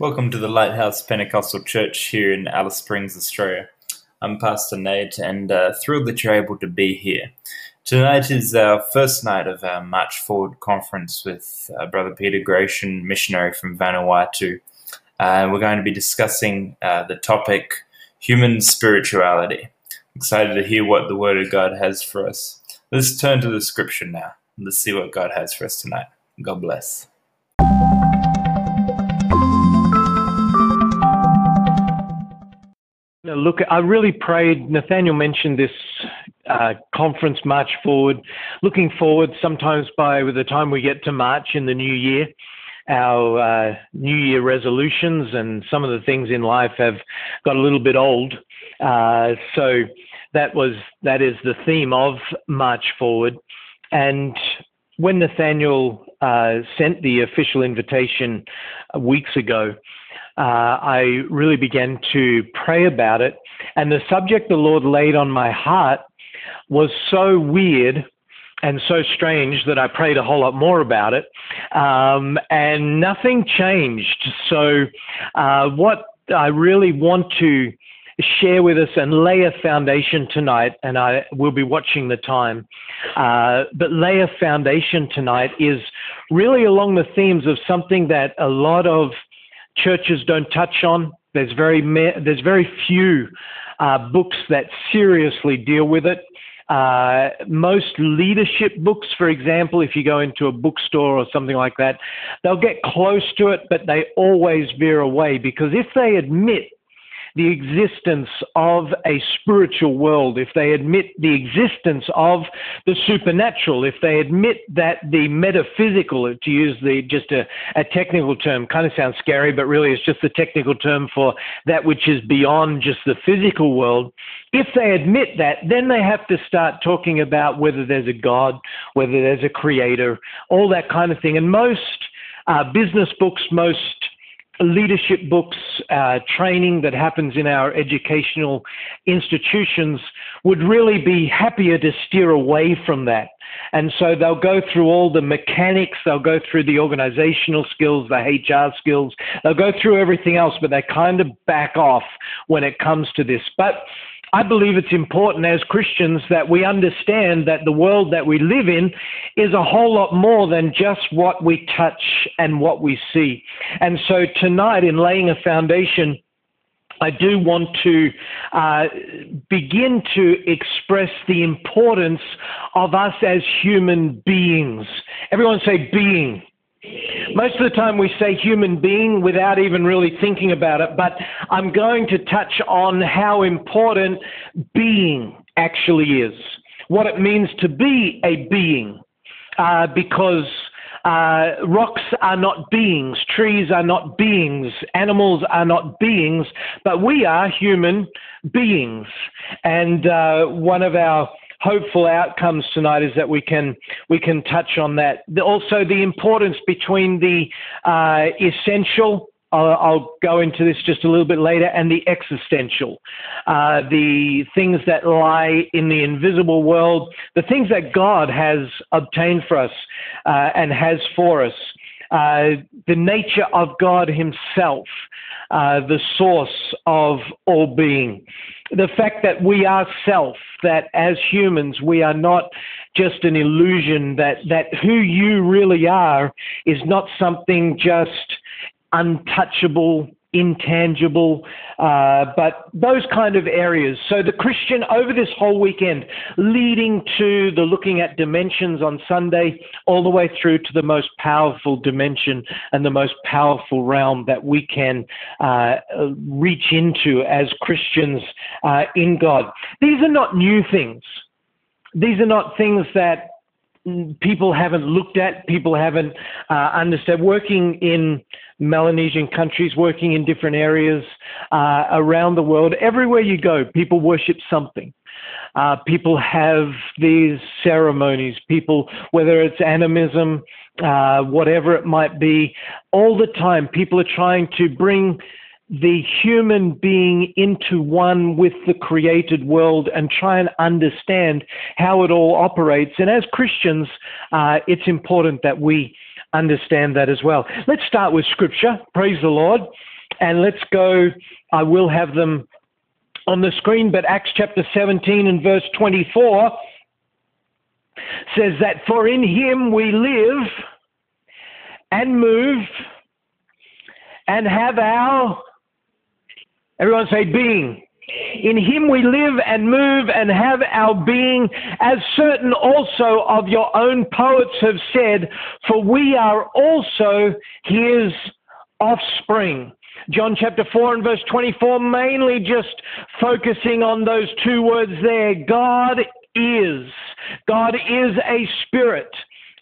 Welcome to the Lighthouse Pentecostal Church here in Alice Springs, Australia. I'm Pastor Nate and uh, thrilled that you're able to be here. Tonight is our first night of our March Forward conference with uh, Brother Peter Gratian, missionary from Vanuatu. Uh, we're going to be discussing uh, the topic human spirituality. Excited to hear what the Word of God has for us. Let's turn to the scripture now. Let's see what God has for us tonight. God bless. Look, I really prayed. Nathaniel mentioned this uh, conference March Forward. Looking forward, sometimes by the time we get to March in the new year, our uh, New Year resolutions and some of the things in life have got a little bit old. Uh, so that was that is the theme of March Forward. And when Nathaniel uh, sent the official invitation weeks ago, uh, I really began to pray about it. And the subject the Lord laid on my heart was so weird and so strange that I prayed a whole lot more about it. Um, and nothing changed. So, uh, what I really want to share with us and lay a foundation tonight, and I will be watching the time, uh, but lay a foundation tonight is really along the themes of something that a lot of churches don't touch on. There's very, there's very few uh, books that seriously deal with it. Uh, most leadership books, for example, if you go into a bookstore or something like that, they'll get close to it, but they always veer away because if they admit the existence of a spiritual world, if they admit the existence of the supernatural, if they admit that the metaphysical, to use the just a, a technical term, kind of sounds scary, but really it's just the technical term for that which is beyond just the physical world. If they admit that, then they have to start talking about whether there's a God, whether there's a creator, all that kind of thing. And most uh, business books, most leadership books, uh, training that happens in our educational institutions would really be happier to steer away from that. And so they'll go through all the mechanics, they'll go through the organizational skills, the HR skills, they'll go through everything else, but they kind of back off when it comes to this. But I believe it's important as Christians that we understand that the world that we live in is a whole lot more than just what we touch and what we see. And so tonight, in laying a foundation, I do want to uh, begin to express the importance of us as human beings. Everyone say being. Most of the time we say human being without even really thinking about it, but I'm going to touch on how important being actually is, what it means to be a being, uh, because uh, rocks are not beings, trees are not beings, animals are not beings, but we are human beings. And uh, one of our hopeful outcomes tonight is that we can we can touch on that. Also, the importance between the uh, essential. I'll, I'll, go into this just a little bit later, and the existential, uh, the things that lie in the invisible world, the things that God has obtained for us uh, and has for us. Uh, the nature of God Himself, uh, the source of all being. The fact that we are self, that as humans we are not just an illusion, that, that who you really are is not something just untouchable, intangible, uh, but those kind of areas. So the Christian over this whole weekend, leading to the looking at dimensions on Sunday, all the way through to the most powerful dimension and the most powerful realm that we can uh, reach into as Christians uh, in God. These are not new things. These are not things that people haven't looked at, people haven't uh, understood. Working in Melanesian countries, working in different areas uh, around the world, everywhere you go, people worship something. Uh, people have these ceremonies, people, whether it's animism, uh, whatever it might be, all the time, people are trying to bring the human being into one with the created world and try and understand how it all operates. And as Christians, uh, it's important that we understand that as well. Let's start with scripture. Praise the Lord. And let's go. I will have them on the screen, but Acts chapter 17 and verse 24 says that for in him we live and move and have our, everyone say being. In him we live and move and have our being, as certain also of your own poets have said, for we are also his offspring. John chapter 4 and verse 24, mainly just focusing on those two words there. God is. God is a spirit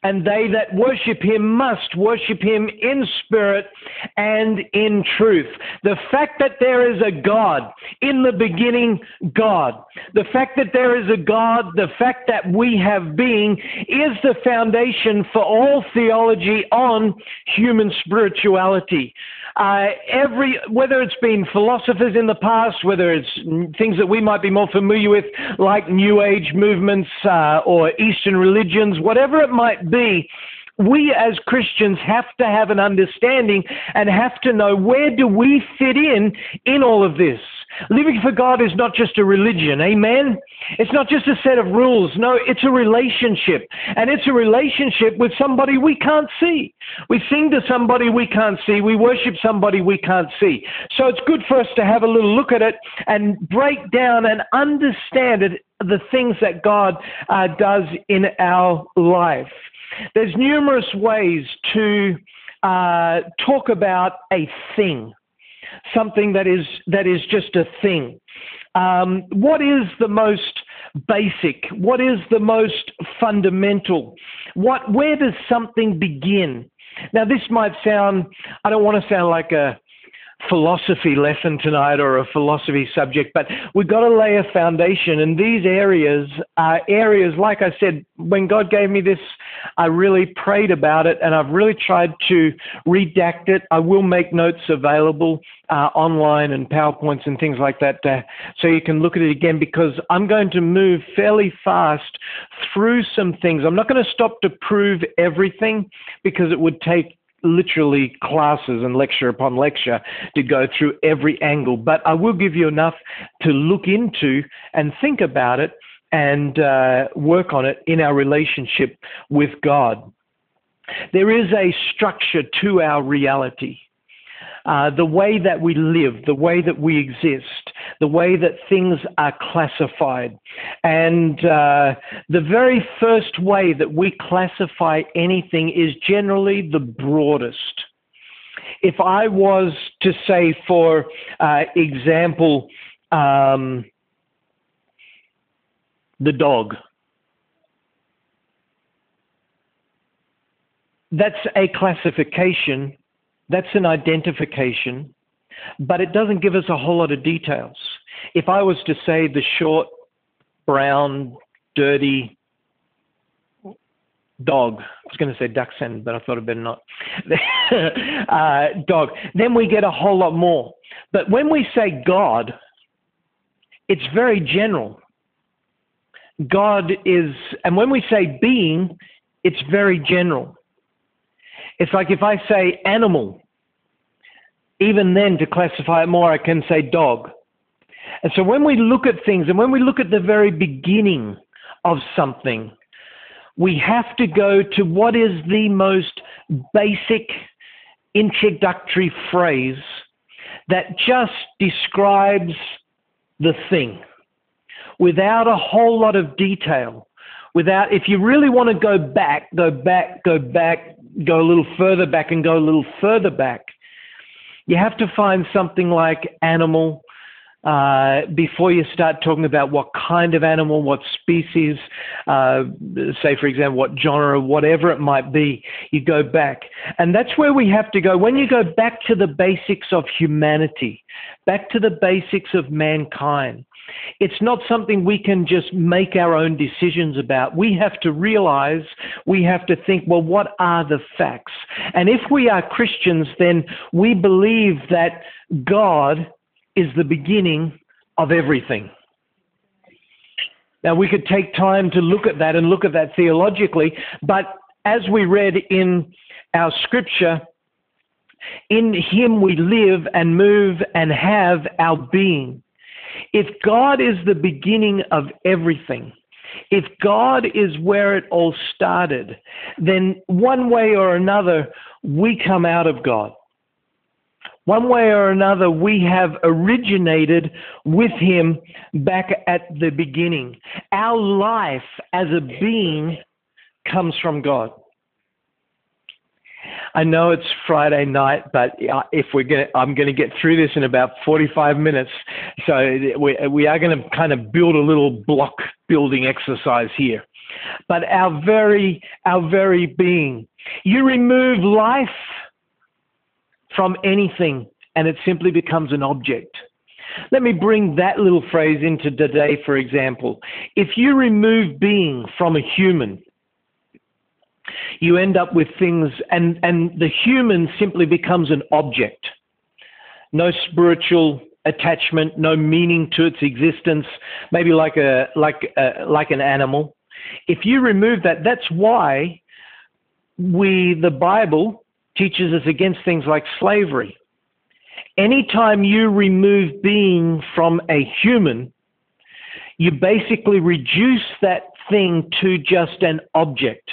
and they that worship him must worship him in spirit and in truth. The fact that there is a God, in the beginning, God. The fact that there is a God, the fact that we have being, is the foundation for all theology on human spirituality. Uh, every whether it's been philosophers in the past, whether it's things that we might be more familiar with, like New Age movements uh, or Eastern religions, whatever it might be, we as Christians have to have an understanding and have to know where do we fit in in all of this. Living for God is not just a religion, amen? It's not just a set of rules. No, it's a relationship. And it's a relationship with somebody we can't see. We sing to somebody we can't see. We worship somebody we can't see. So it's good for us to have a little look at it and break down and understand it, the things that God uh, does in our life. There's numerous ways to uh, talk about a thing something that is that is just a thing. Um, what is the most basic? What is the most fundamental? What where does something begin? Now this might sound I don't want to sound like a philosophy lesson tonight or a philosophy subject, but we've got to lay a foundation. And these areas are areas, like I said, when God gave me this, I really prayed about it and I've really tried to redact it. I will make notes available uh, online and PowerPoints and things like that uh, so you can look at it again because I'm going to move fairly fast through some things. I'm not going to stop to prove everything because it would take literally classes and lecture upon lecture to go through every angle, but I will give you enough to look into and think about it and uh, work on it in our relationship with God. There is a structure to our reality. Uh, the way that we live, the way that we exist, the way that things are classified. And uh, the very first way that we classify anything is generally the broadest. If I was to say, for uh, example, um, the dog, that's a classification that's an identification, but it doesn't give us a whole lot of details. If I was to say the short, brown, dirty dog, I was going to say dachshund, but I thought it better not. uh, dog. Then we get a whole lot more. But when we say God, it's very general. God is, and when we say being, it's very general. It's like if I say animal, even then to classify it more, I can say dog. And so when we look at things and when we look at the very beginning of something, we have to go to what is the most basic introductory phrase that just describes the thing without a whole lot of detail. Without, if you really want to go back, go back, go back, go a little further back and go a little further back, you have to find something like animal uh, before you start talking about what kind of animal, what species, uh, say, for example, what genre, whatever it might be, you go back. And that's where we have to go. When you go back to the basics of humanity, back to the basics of mankind, it's not something we can just make our own decisions about. We have to realize, we have to think, well, what are the facts? And if we are Christians, then we believe that God is the beginning of everything. Now, we could take time to look at that and look at that theologically, but as we read in our scripture, in him we live and move and have our being. If God is the beginning of everything, if God is where it all started, then one way or another, we come out of God. One way or another, we have originated with Him back at the beginning. Our life as a being comes from God. I know it's Friday night, but uh, if we're going to, I'm going to get through this in about 45 minutes. So we we are going to kind of build a little block building exercise here. But our very our very being, you remove life from anything, and it simply becomes an object. Let me bring that little phrase into today, for example. If you remove being from a human, you end up with things, and, and the human simply becomes an object. No spiritual attachment, no meaning to its existence, maybe like a like a, like an animal. If you remove that, that's why we the Bible teaches us against things like slavery. Anytime you remove being from a human, you basically reduce that thing to just an object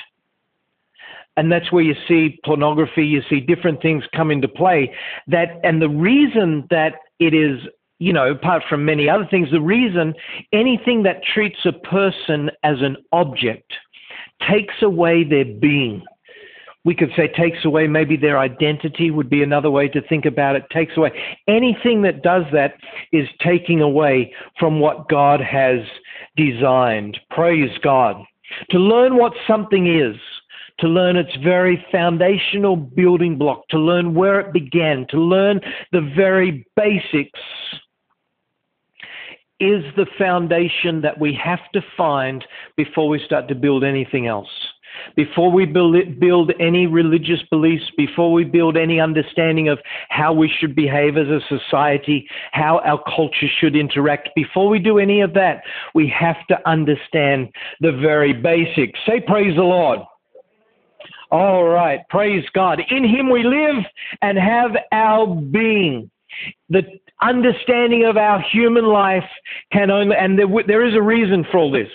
and that's where you see pornography, you see different things come into play. That and the reason that it is, you know, apart from many other things, the reason anything that treats a person as an object takes away their being. We could say takes away maybe their identity would be another way to think about it. Takes away anything that does that is taking away from what God has designed. Praise God. To learn what something is, to learn its very foundational building block, to learn where it began, to learn the very basics is the foundation that we have to find before we start to build anything else. Before we build any religious beliefs, before we build any understanding of how we should behave as a society, how our culture should interact, before we do any of that, we have to understand the very basics. Say, Praise the Lord. All right. Praise God. In Him we live and have our being. The understanding of our human life can only, and there, there is a reason for all this.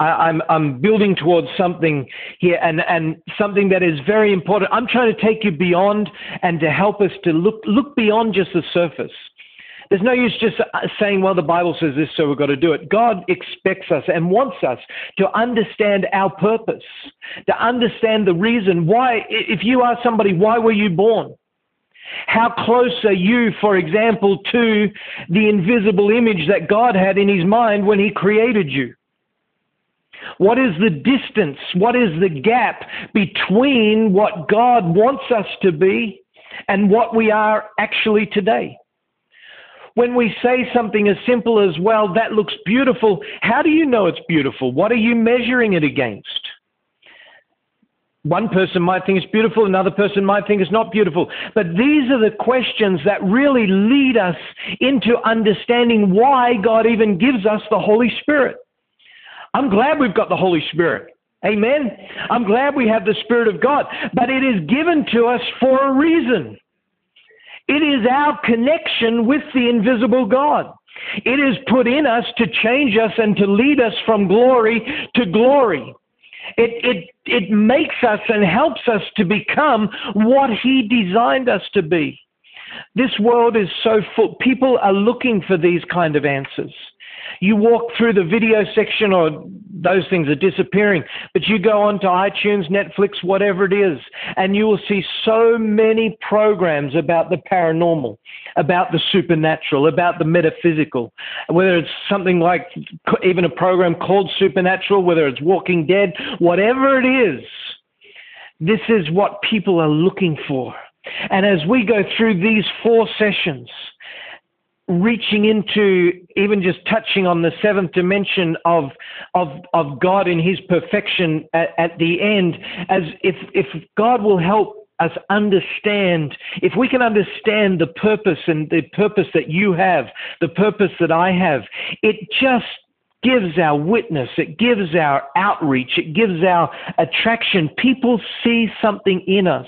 I, am I'm, I'm building towards something here and, and something that is very important. I'm trying to take you beyond and to help us to look, look beyond just the surface. There's no use just uh, saying, well, the Bible says this, so we've got to do it. God expects us and wants us to understand our purpose, to understand the reason why, if you are somebody, why were you born? How close are you, for example, to the invisible image that God had in his mind when he created you? What is the distance? What is the gap between what God wants us to be and what we are actually today? When we say something as simple as, well, that looks beautiful, how do you know it's beautiful? What are you measuring it against? One person might think it's beautiful, another person might think it's not beautiful. But these are the questions that really lead us into understanding why God even gives us the Holy Spirit. I'm glad we've got the Holy Spirit. Amen. I'm glad we have the Spirit of God, but it is given to us for a reason. It is our connection with the invisible God. It is put in us to change us and to lead us from glory to glory. It, it, it makes us and helps us to become what He designed us to be. This world is so full. People are looking for these kind of answers. You walk through the video section, or those things are disappearing, but you go onto iTunes, Netflix, whatever it is, and you will see so many programs about the paranormal, about the supernatural, about the metaphysical, whether it's something like even a program called Supernatural, whether it's Walking Dead, whatever it is. This is what people are looking for. And as we go through these four sessions, reaching into even just touching on the seventh dimension of of of God in his perfection at, at the end as if if God will help us understand if we can understand the purpose and the purpose that you have the purpose that I have it just gives our witness, it gives our outreach, it gives our attraction. People see something in us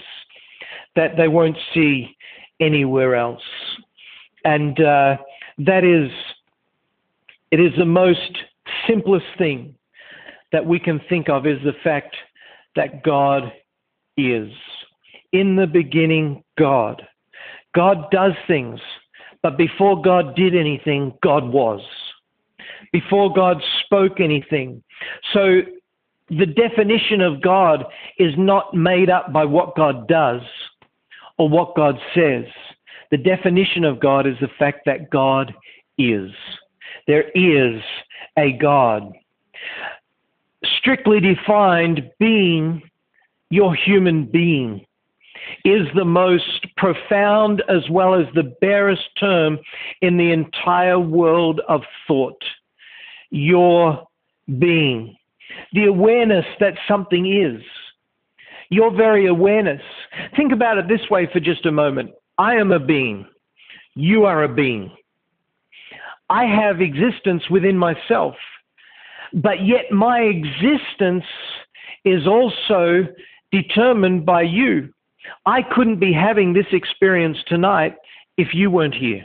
that they won't see anywhere else. And uh, that is, it is the most simplest thing that we can think of is the fact that God is. In the beginning, God. God does things, but before God did anything, God was. Before God spoke anything. So the definition of God is not made up by what God does or what God says. The definition of God is the fact that God is. There is a God. Strictly defined, being your human being is the most profound as well as the barest term in the entire world of thought. Your being. The awareness that something is. Your very awareness. Think about it this way for just a moment. I am a being. You are a being. I have existence within myself, but yet my existence is also determined by you. I couldn't be having this experience tonight if you weren't here.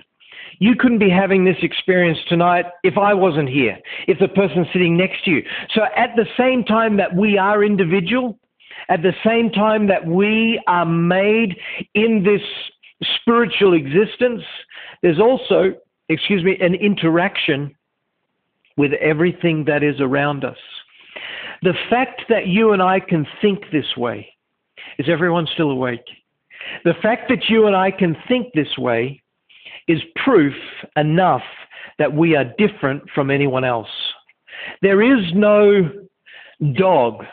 You couldn't be having this experience tonight if I wasn't here, if the person sitting next to you. So at the same time that we are individual, at the same time that we are made in this spiritual existence, there's also, excuse me, an interaction with everything that is around us. The fact that you and I can think this way, is everyone still awake? The fact that you and I can think this way is proof enough that we are different from anyone else. There is no dog,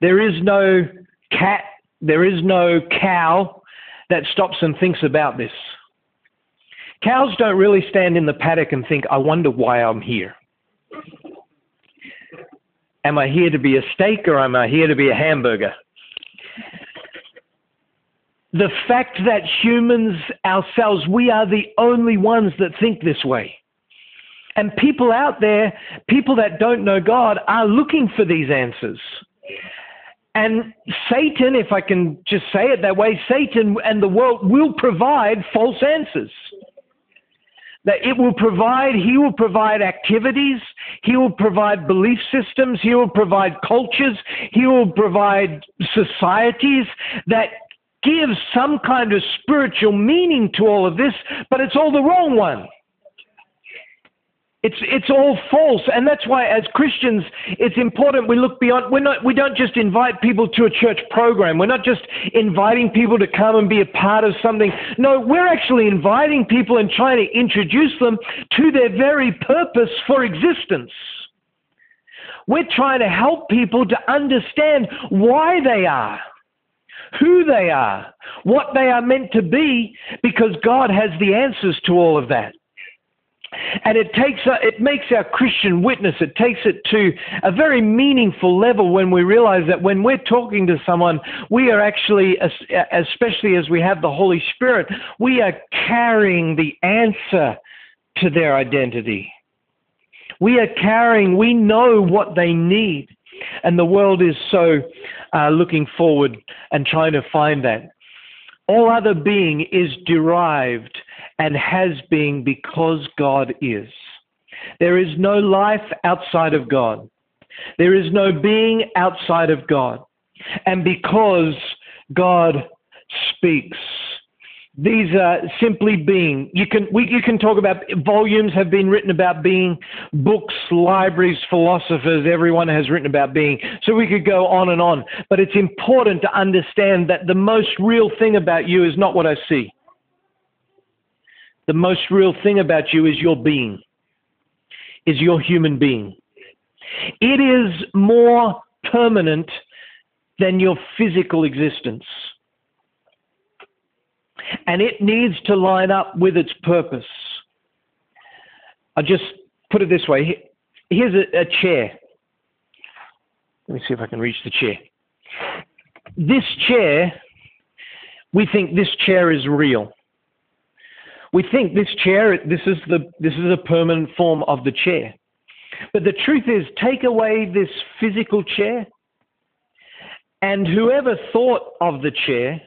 there is no cat, there is no cow that stops and thinks about this. Cows don't really stand in the paddock and think, I wonder why I'm here. Am I here to be a steak or am I here to be a hamburger? The fact that humans ourselves, we are the only ones that think this way. And people out there, people that don't know God, are looking for these answers. And Satan, if I can just say it that way, Satan and the world will provide false answers that it will provide, he will provide activities, he will provide belief systems, he will provide cultures, he will provide societies that give some kind of spiritual meaning to all of this, but it's all the wrong one. It's, it's all false. And that's why, as Christians, it's important we look beyond. We're not, we don't just invite people to a church program. We're not just inviting people to come and be a part of something. No, we're actually inviting people and trying to introduce them to their very purpose for existence. We're trying to help people to understand why they are, who they are, what they are meant to be, because God has the answers to all of that. And it takes it makes our Christian witness, it takes it to a very meaningful level when we realize that when we're talking to someone, we are actually, especially as we have the Holy Spirit, we are carrying the answer to their identity. We are carrying, we know what they need. And the world is so uh, looking forward and trying to find that. All other being is derived and has been because God is. There is no life outside of God. There is no being outside of God. And because God speaks, these are simply being. You can we, you can talk about volumes have been written about being, books, libraries, philosophers. Everyone has written about being. So we could go on and on. But it's important to understand that the most real thing about you is not what I see the most real thing about you is your being, is your human being. It is more permanent than your physical existence. And it needs to line up with its purpose. I'll just put it this way here's a, a chair. Let me see if I can reach the chair. This chair, we think this chair is real we think this chair, this is the this is a permanent form of the chair. But the truth is, take away this physical chair, and whoever thought of the chair,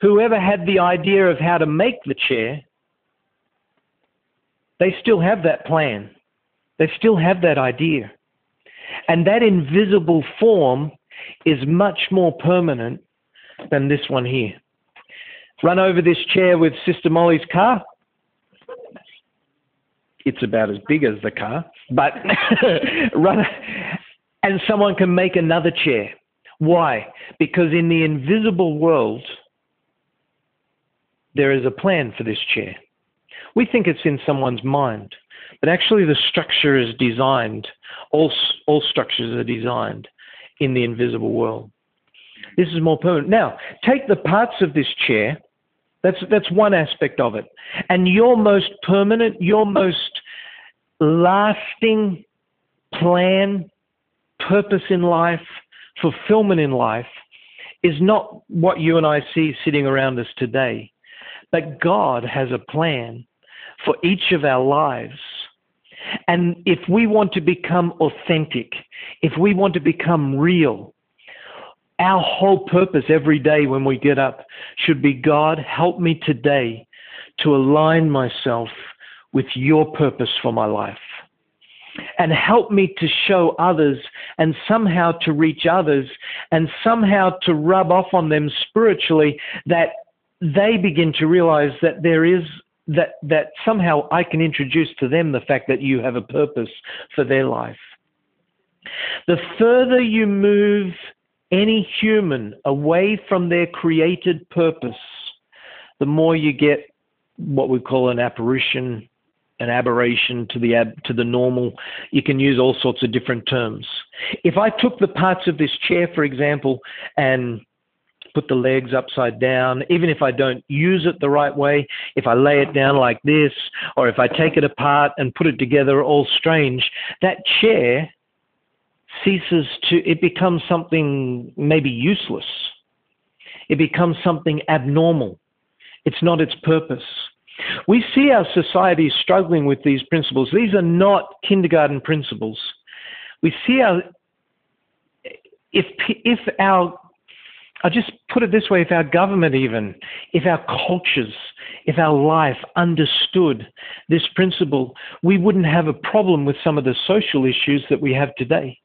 whoever had the idea of how to make the chair, they still have that plan. They still have that idea. And that invisible form is much more permanent than this one here. Run over this chair with Sister Molly's car. It's about as big as the car, but run, and someone can make another chair. Why? Because in the invisible world, there is a plan for this chair. We think it's in someone's mind, but actually the structure is designed, all, all structures are designed in the invisible world. This is more permanent. Now, take the parts of this chair, that's, that's one aspect of it, and your most permanent, your most lasting plan, purpose in life, fulfillment in life is not what you and I see sitting around us today. But God has a plan for each of our lives. And if we want to become authentic, if we want to become real, our whole purpose every day when we get up should be God, help me today to align myself with your purpose for my life. And help me to show others and somehow to reach others and somehow to rub off on them spiritually that they begin to realize that there is that that somehow I can introduce to them the fact that you have a purpose for their life. The further you move any human away from their created purpose, the more you get what we call an apparition, an aberration to the ab, to the normal. You can use all sorts of different terms. If I took the parts of this chair, for example, and put the legs upside down, even if I don't use it the right way, if I lay it down like this, or if I take it apart and put it together all strange, that chair ceases to, it becomes something maybe useless. It becomes something abnormal. It's not its purpose. We see our society struggling with these principles. These are not kindergarten principles. We see our, if, if our I'll just put it this way if our government, even, if our cultures, if our life understood this principle, we wouldn't have a problem with some of the social issues that we have today.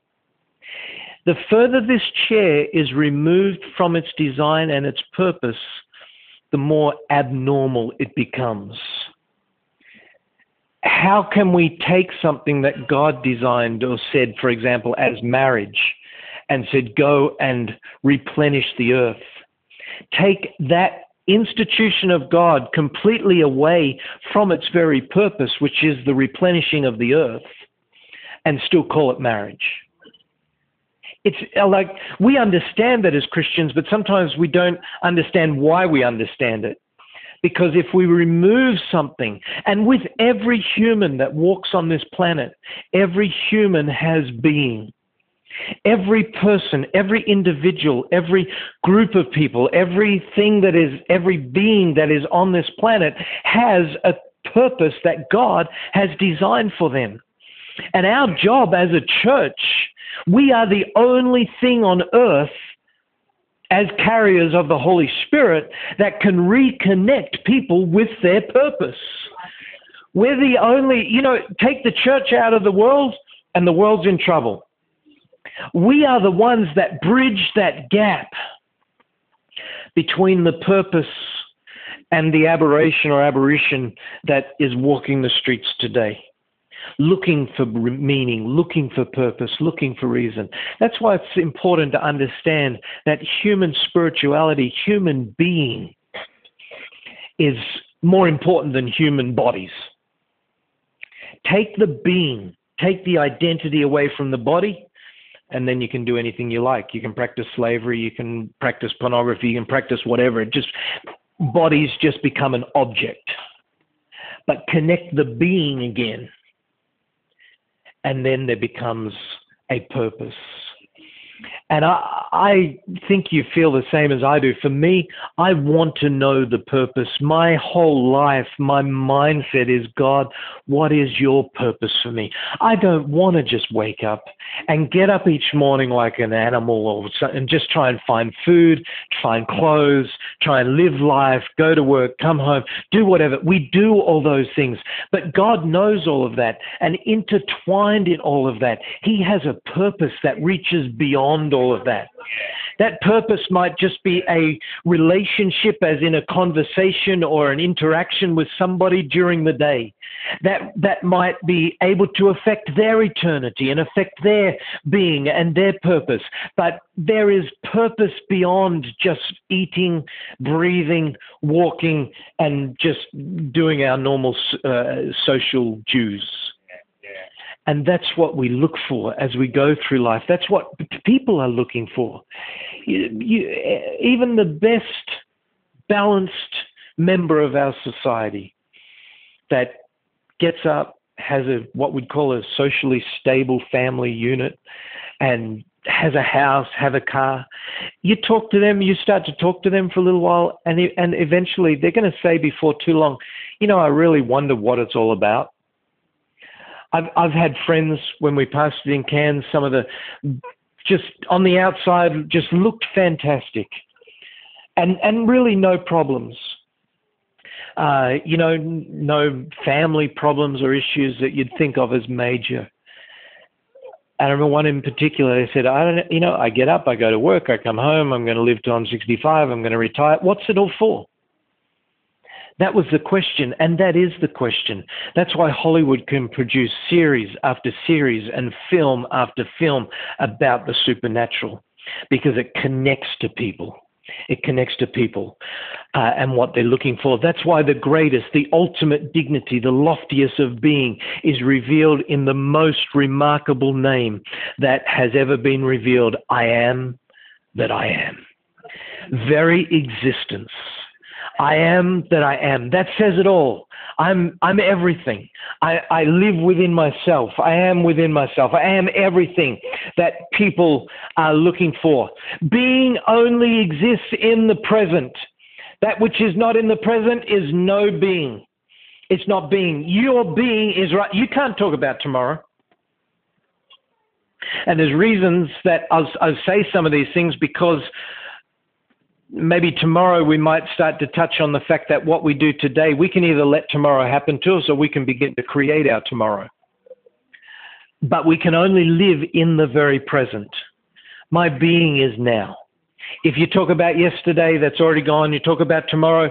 The further this chair is removed from its design and its purpose, the more abnormal it becomes. How can we take something that God designed or said, for example, as marriage? and said, Go and replenish the earth. Take that institution of God completely away from its very purpose, which is the replenishing of the earth, and still call it marriage. It's uh, like we understand that as Christians, but sometimes we don't understand why we understand it. Because if we remove something, and with every human that walks on this planet, every human has being. Every person, every individual, every group of people, everything that is, every being that is on this planet has a purpose that God has designed for them. And our job as a church, we are the only thing on earth as carriers of the Holy Spirit that can reconnect people with their purpose. We're the only, you know, take the church out of the world and the world's in trouble. We are the ones that bridge that gap between the purpose and the aberration or aberration that is walking the streets today. Looking for meaning, looking for purpose, looking for reason. That's why it's important to understand that human spirituality, human being, is more important than human bodies. Take the being, take the identity away from the body, and then you can do anything you like. You can practice slavery, you can practice pornography, you can practice whatever. It just bodies just become an object. But connect the being again, and then there becomes a purpose. And I, I think you feel the same as I do. For me, I want to know the purpose. My whole life, my mindset is God, what is your purpose for me? I don't want to just wake up and get up each morning like an animal or and just try and find food, find clothes, try and live life, go to work, come home, do whatever. We do all those things. But God knows all of that. And intertwined in all of that, He has a purpose that reaches beyond all of that. That purpose might just be a relationship, as in a conversation or an interaction with somebody during the day. That, that might be able to affect their eternity and affect their being and their purpose. But there is purpose beyond just eating, breathing, walking, and just doing our normal uh, social dues. And that's what we look for as we go through life. That's what people are looking for. You, you, even the best balanced member of our society that gets up, has a what we'd call a socially stable family unit, and has a house, have a car. You talk to them, you start to talk to them for a little while, and and eventually they're going to say before too long, you know, I really wonder what it's all about. I've I've had friends when we pastored in Cairns, some of the just on the outside just looked fantastic, and and really no problems. Uh, you know, no family problems or issues that you'd think of as major. I remember one in particular. They said, "I don't, you know, I get up, I go to work, I come home, I'm going to live till I'm 65, I'm going to retire. What's it all for?" That was the question, and that is the question. That's why Hollywood can produce series after series and film after film about the supernatural, because it connects to people. It connects to people uh, and what they're looking for. That's why the greatest, the ultimate dignity, the loftiest of being is revealed in the most remarkable name that has ever been revealed I am that I am. Very existence I am that I am. That says it all. I'm I'm everything. I, I live within myself. I am within myself. I am everything that people are looking for. Being only exists in the present. That which is not in the present is no being. It's not being. Your being is right. You can't talk about tomorrow. And there's reasons that I'll, I'll say some of these things because maybe tomorrow we might start to touch on the fact that what we do today, we can either let tomorrow happen to us or we can begin to create our tomorrow. But we can only live in the very present. My being is now. If you talk about yesterday, that's already gone. You talk about tomorrow,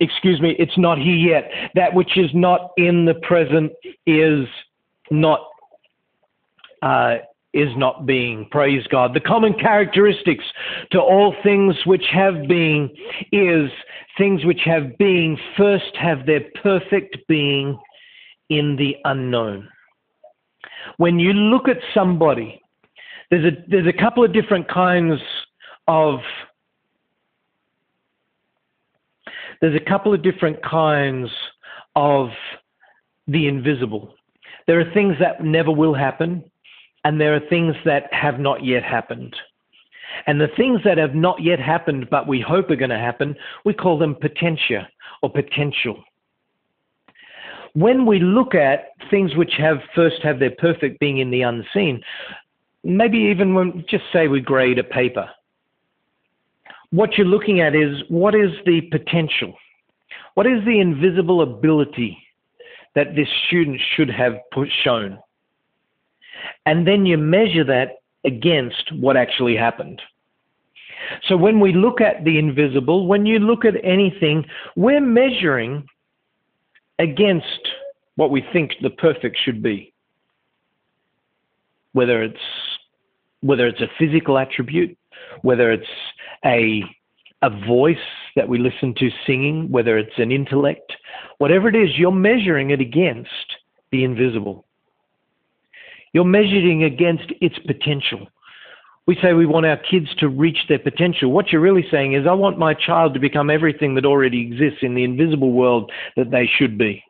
excuse me, it's not here yet. That which is not in the present is not uh, is not being. Praise God. The common characteristics to all things which have being is things which have being first have their perfect being in the unknown. When you look at somebody, there's a, there's a couple of different kinds of there's a couple of different kinds of the invisible. There are things that never will happen and there are things that have not yet happened. And the things that have not yet happened, but we hope are going to happen, we call them potentia or potential. When we look at things which have first have their perfect being in the unseen, maybe even when just say we grade a paper, what you're looking at is what is the potential? What is the invisible ability that this student should have shown? And then you measure that against what actually happened. So when we look at the invisible, when you look at anything, we're measuring against what we think the perfect should be. Whether it's whether it's a physical attribute, whether it's a a voice that we listen to singing, whether it's an intellect, whatever it is, you're measuring it against the invisible. You're measuring against its potential. We say we want our kids to reach their potential. What you're really saying is, I want my child to become everything that already exists in the invisible world that they should be.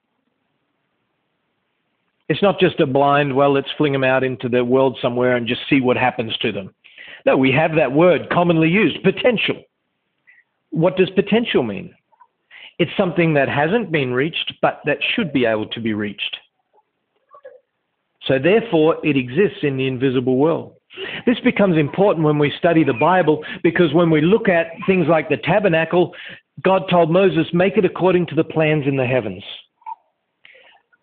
It's not just a blind, well, let's fling them out into the world somewhere and just see what happens to them. No, we have that word commonly used, potential. What does potential mean? It's something that hasn't been reached, but that should be able to be reached. So therefore, it exists in the invisible world. This becomes important when we study the Bible because when we look at things like the tabernacle, God told Moses, make it according to the plans in the heavens.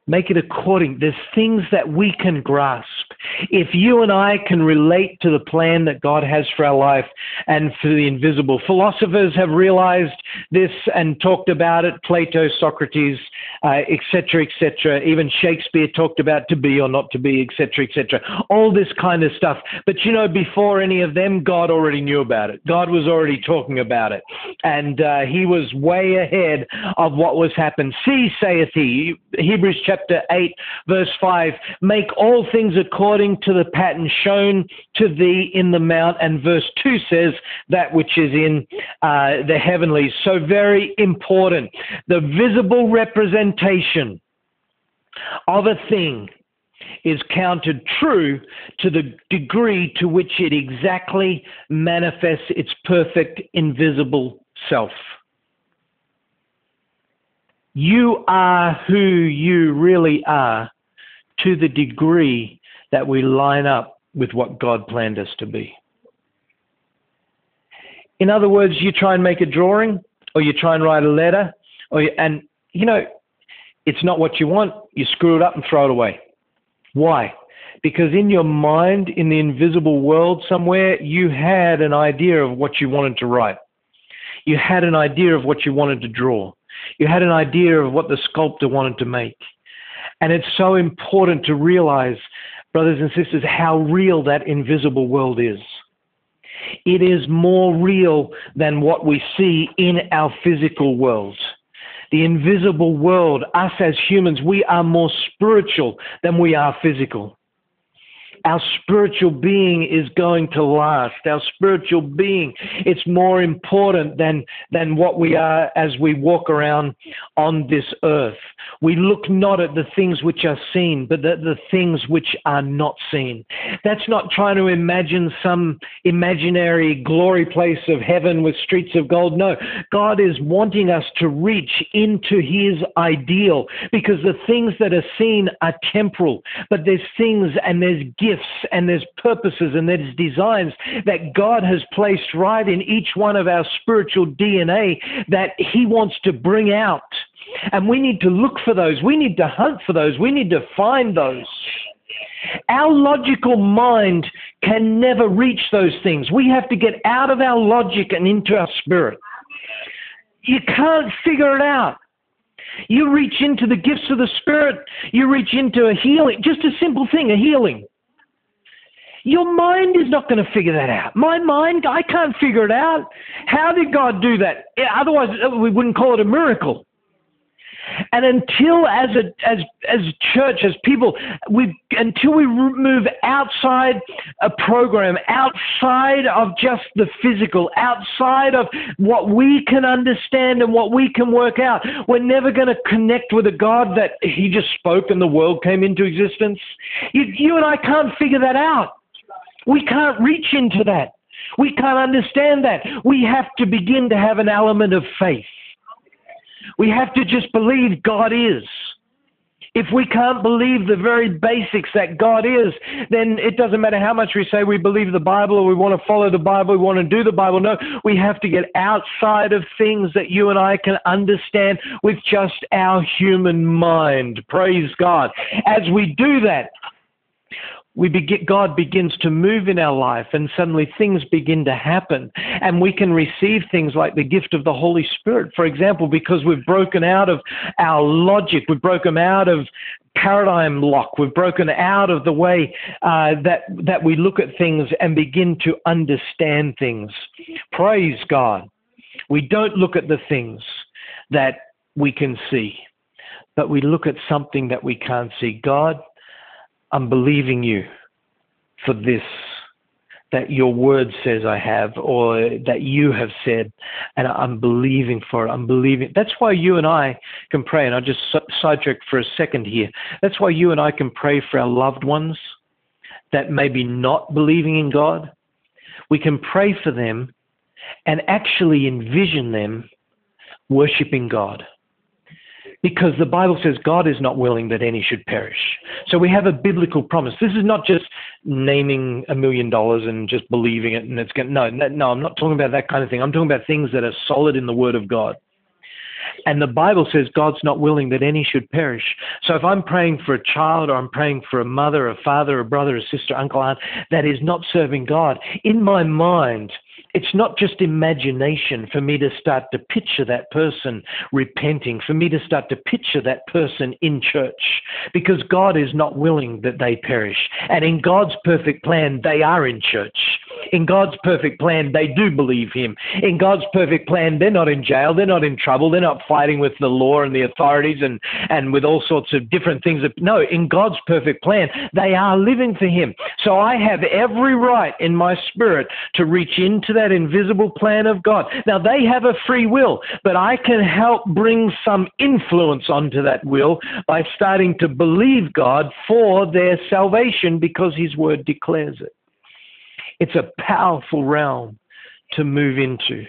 Make it according. There's things that we can grasp. If you and I can relate to the plan that God has for our life and for the invisible, philosophers have realized this and talked about it. Plato, Socrates, etc., uh, etc. Et Even Shakespeare talked about to be or not to be, etc., etc. All this kind of stuff. But you know, before any of them, God already knew about it. God was already talking about it, and uh, He was way ahead of what was happening. See, saith He, Hebrews chapter 8, verse 5 make all things according to the pattern shown to thee in the mount. And verse 2 says that which is in uh, the heavenlies. So, very important. The visible representation of a thing is counted true to the degree to which it exactly manifests its perfect invisible self. You are who you really are to the degree that we line up with what God planned us to be. In other words, you try and make a drawing or you try and write a letter or you, and you know it's not what you want, you screw it up and throw it away. Why? Because in your mind, in the invisible world somewhere, you had an idea of what you wanted to write. You had an idea of what you wanted to draw. You had an idea of what the sculptor wanted to make. And it's so important to realize, brothers and sisters, how real that invisible world is. It is more real than what we see in our physical world. The invisible world, us as humans, we are more spiritual than we are physical our spiritual being is going to last. Our spiritual being, it's more important than, than what we are as we walk around on this earth. We look not at the things which are seen, but the things which are not seen. That's not trying to imagine some imaginary glory place of heaven with streets of gold. No, God is wanting us to reach into his ideal because the things that are seen are temporal, but there's things and there's gifts gifts and there's purposes and there's designs that God has placed right in each one of our spiritual DNA that He wants to bring out. And we need to look for those. We need to hunt for those. We need to find those. Our logical mind can never reach those things. We have to get out of our logic and into our spirit. You can't figure it out. You reach into the gifts of the Spirit, you reach into a healing, just a simple thing, a healing. Your mind is not going to figure that out. My mind, I can't figure it out. How did God do that? Otherwise, uh, we wouldn't call it a miracle. And until, as a as as church, as people, we until we move outside a program, outside of just the physical, outside of what we can understand and what we can work out, we're never going to connect with a God that He just spoke and the world came into existence. You, you and I can't figure that out. We can't reach into that. We can't understand that. We have to begin to have an element of faith. We have to just believe God is. If we can't believe the very basics that God is, then it doesn't matter how much we say we believe the Bible or we want to follow the Bible, we want to do the Bible. No, we have to get outside of things that you and I can understand with just our human mind. Praise God. As we do that, we begin, God begins to move in our life and suddenly things begin to happen and we can receive things like the gift of the Holy Spirit, for example, because we've broken out of our logic, we've broken out of paradigm lock, we've broken out of the way uh, that, that we look at things and begin to understand things. Praise God. We don't look at the things that we can see, but we look at something that we can't see. God, I'm believing you for this that your word says I have or that you have said, and I'm believing for it. I'm believing. That's why you and I can pray, and I'll just sidetrack for a second here. That's why you and I can pray for our loved ones that may be not believing in God, we can pray for them and actually envision them worshiping God. Because the Bible says God is not willing that any should perish. So we have a biblical promise. This is not just naming a million dollars and just believing it and it's going no, no, I'm not talking about that kind of thing. I'm talking about things that are solid in the Word of God. And the Bible says God's not willing that any should perish. So if I'm praying for a child or I'm praying for a mother, a father, a brother, a sister, uncle, aunt that is not serving God, in my mind, it's not just imagination for me to start to picture that person repenting, for me to start to picture that person in church, because God is not willing that they perish. And in God's perfect plan, they are in church. In God's perfect plan, they do believe Him. In God's perfect plan, they're not in jail, they're not in trouble, they're not fighting with the law and the authorities and, and with all sorts of different things. No, in God's perfect plan, they are living for Him. So I have every right in my spirit to reach into that invisible plan of God. Now, they have a free will, but I can help bring some influence onto that will by starting to believe God for their salvation because His word declares it. It's a powerful realm to move into.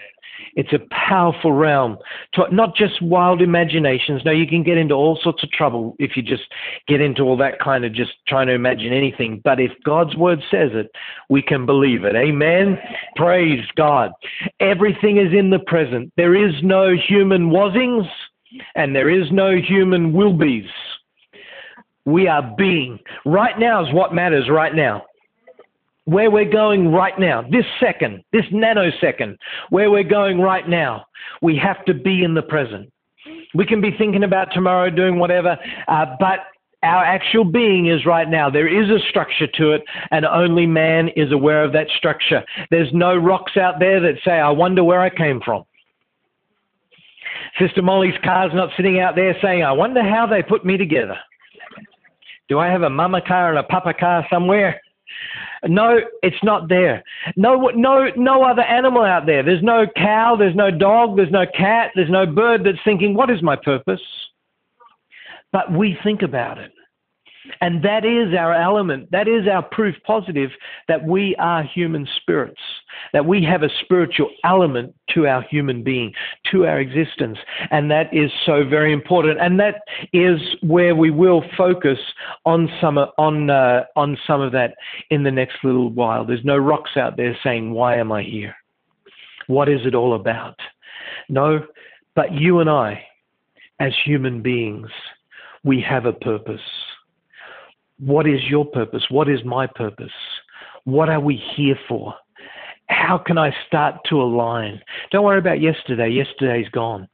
It's a powerful realm. To, not just wild imaginations. Now, you can get into all sorts of trouble if you just get into all that kind of just trying to imagine anything. But if God's word says it, we can believe it. Amen. Praise God. Everything is in the present. There is no human wasings and there is no human will be's. We are being. Right now is what matters right now where we're going right now, this second, this nanosecond, where we're going right now, we have to be in the present. We can be thinking about tomorrow, doing whatever, uh, but our actual being is right now. There is a structure to it, and only man is aware of that structure. There's no rocks out there that say, I wonder where I came from. Sister Molly's car's not sitting out there saying, I wonder how they put me together. Do I have a mama car and a papa car somewhere? No, it's not there. No, no, no other animal out there. There's no cow, there's no dog, there's no cat, there's no bird that's thinking, what is my purpose? But we think about it. And that is our element. That is our proof positive that we are human spirits, that we have a spiritual element to our human being, to our existence. And that is so very important. And that is where we will focus on some, on, uh, on some of that in the next little while. There's no rocks out there saying, Why am I here? What is it all about? No, but you and I, as human beings, we have a purpose what is your purpose? What is my purpose? What are we here for? How can I start to align? Don't worry about yesterday. Yesterday's gone.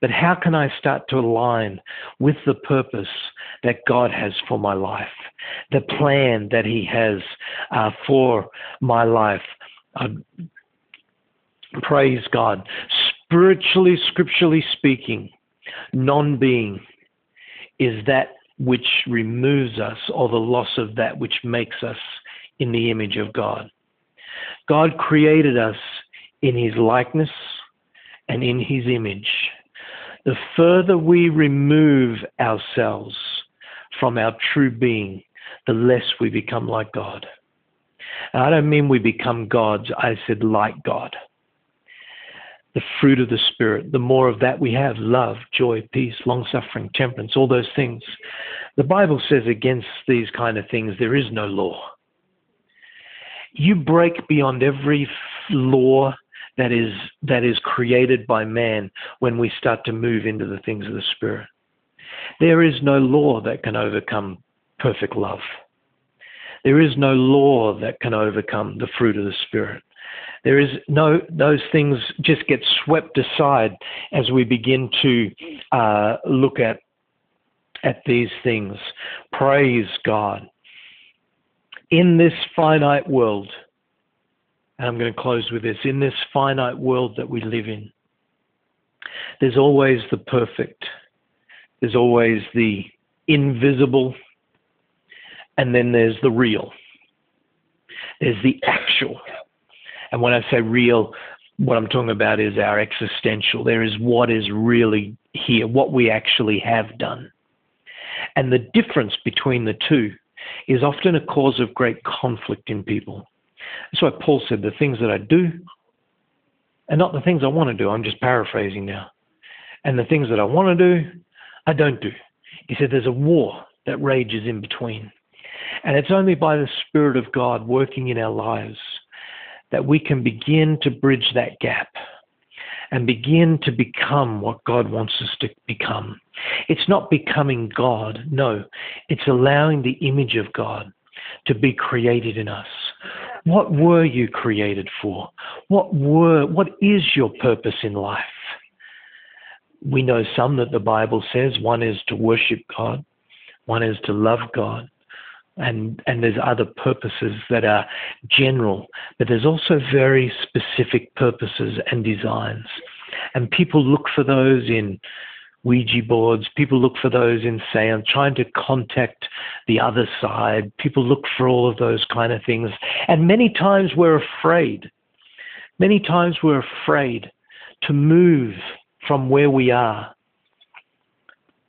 But how can I start to align with the purpose that God has for my life, the plan that He has uh, for my life? Uh, praise God. Spiritually, scripturally speaking, non being is that which removes us or the loss of that which makes us in the image of God. God created us in his likeness and in his image. The further we remove ourselves from our true being, the less we become like God. I don't mean we become gods, I said like God the fruit of the Spirit, the more of that we have love, joy, peace, long suffering, temperance, all those things. The Bible says against these kind of things there is no law. You break beyond every law that is that is created by man when we start to move into the things of the spirit. There is no law that can overcome perfect love. There is no law that can overcome the fruit of the spirit. There is no, those things just get swept aside as we begin to uh, look at, at these things. Praise God. In this finite world, and I'm going to close with this, in this finite world that we live in, there's always the perfect, there's always the invisible, and then there's the real. There's the actual. And when I say real, what I'm talking about is our existential. There is what is really here, what we actually have done. And the difference between the two is often a cause of great conflict in people. That's why Paul said the things that I do are not the things I want to do. I'm just paraphrasing now. And the things that I want to do, I don't do. He said there's a war that rages in between. And it's only by the Spirit of God working in our lives that we can begin to bridge that gap and begin to become what God wants us to become. It's not becoming God, no, it's allowing the image of God to be created in us. What were you created for? What were what is your purpose in life? We know some that the Bible says one is to worship God, one is to love God, and and there's other purposes that are general, but there's also very specific purposes and designs. And people look for those in Ouija boards. People look for those in seance, trying to contact the other side. People look for all of those kind of things. And many times we're afraid. Many times we're afraid to move from where we are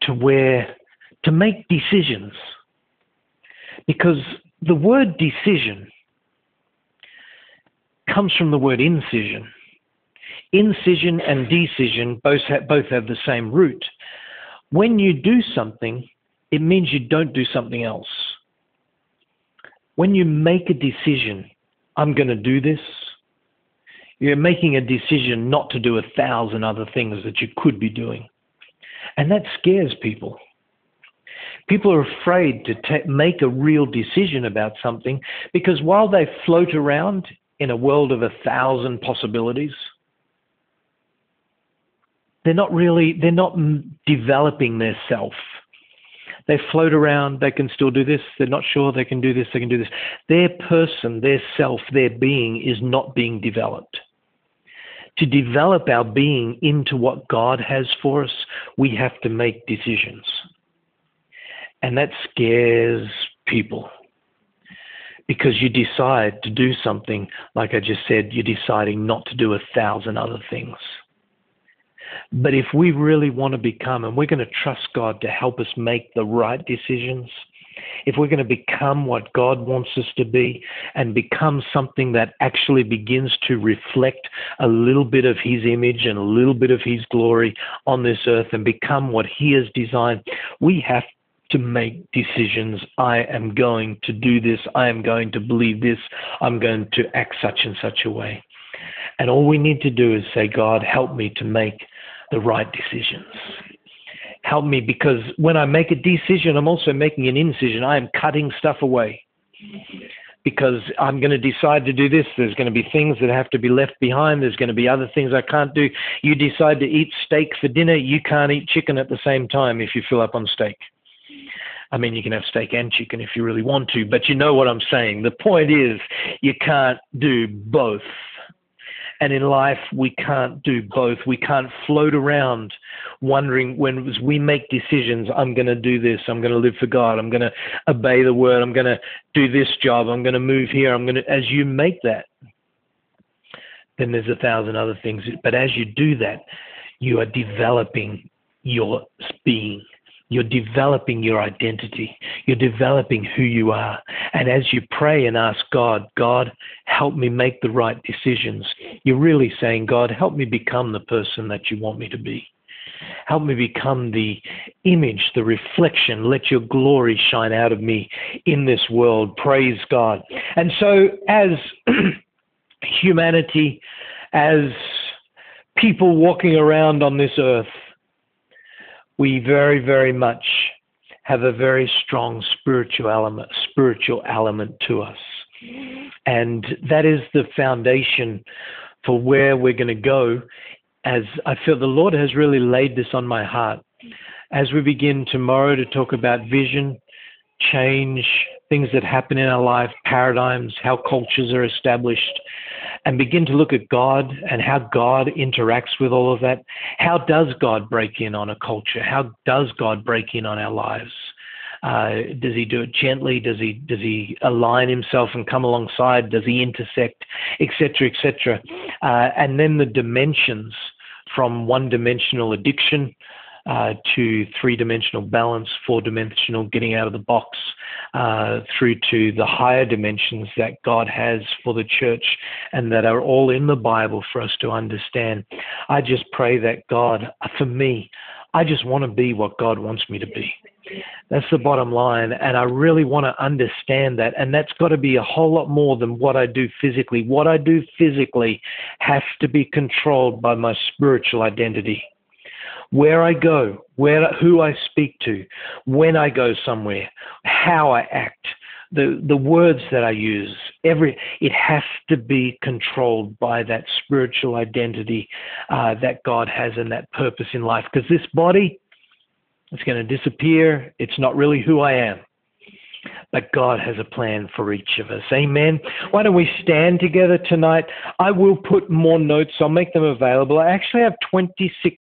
to where, to make decisions. Because the word decision comes from the word incision incision and decision both have, both have the same root. When you do something, it means you don't do something else. When you make a decision, I'm going to do this, you're making a decision not to do a thousand other things that you could be doing. And that scares people. People are afraid to make a real decision about something because while they float around in a world of a thousand possibilities, they're not really they're not developing their self. They float around they can still do this they're not sure they can do this they can do this. Their person their self their being is not being developed. To develop our being into what god has for us we have to make decisions and that scares people. Because you decide to do something like i just said you're deciding not to do a thousand other things. But if we really want to become, and we're going to trust God to help us make the right decisions, if we're going to become what God wants us to be and become something that actually begins to reflect a little bit of His image and a little bit of His glory on this earth and become what He has designed, we have to make decisions. I am going to do this. I am going to believe this. I'm going to act such and such a way. And all we need to do is say, God, help me to make the right decisions. Help me because when I make a decision, I'm also making an incision. I am cutting stuff away because I'm going to decide to do this. There's going to be things that have to be left behind. There's going to be other things I can't do. You decide to eat steak for dinner. You can't eat chicken at the same time if you fill up on steak. I mean, you can have steak and chicken if you really want to, but you know what I'm saying. The point is, you can't do both. And in life, we can't do both. We can't float around wondering when we make decisions, I'm going to do this, I'm going to live for God, I'm going to obey the word, I'm going to do this job, I'm going to move here, I'm going to, as you make that, then there's a thousand other things. But as you do that, you are developing your being. You're developing your identity. You're developing who you are. And as you pray and ask God, God, help me make the right decisions, you're really saying, God, help me become the person that you want me to be. Help me become the image, the reflection. Let your glory shine out of me in this world. Praise God. And so, as humanity, as people walking around on this earth, we very, very much have a very strong spiritual element, spiritual element to us. And that is the foundation for where we're going to go as I feel the Lord has really laid this on my heart. As we begin tomorrow to talk about vision, change, things that happen in our life, paradigms, how cultures are established, and begin to look at God and how God interacts with all of that. How does God break in on a culture? How does God break in on our lives? Uh, does he do it gently? Does he does he align himself and come alongside? Does he intersect, etc., etc. Uh, and then the dimensions from one-dimensional addiction uh, to three dimensional balance, four dimensional getting out of the box, uh, through to the higher dimensions that God has for the church and that are all in the Bible for us to understand. I just pray that God, for me, I just want to be what God wants me to be. That's the bottom line. And I really want to understand that. And that's got to be a whole lot more than what I do physically. What I do physically has to be controlled by my spiritual identity. Where I go, where who I speak to, when I go somewhere, how I act, the the words that I use, every it has to be controlled by that spiritual identity uh, that God has and that purpose in life. Because this body, it's going to disappear. It's not really who I am. But God has a plan for each of us. Amen. Why don't we stand together tonight? I will put more notes. I'll make them available. I actually have 26.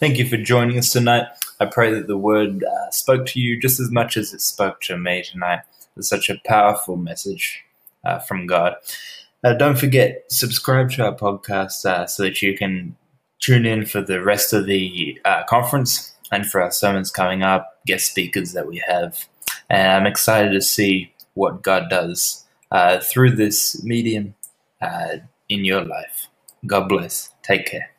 Thank you for joining us tonight. I pray that the word uh, spoke to you just as much as it spoke to me tonight. It's such a powerful message uh, from God. Uh, don't forget, subscribe to our podcast uh, so that you can tune in for the rest of the uh, conference and for our sermons coming up, guest speakers that we have. And I'm excited to see what God does uh, through this medium in your life. God bless. Take care.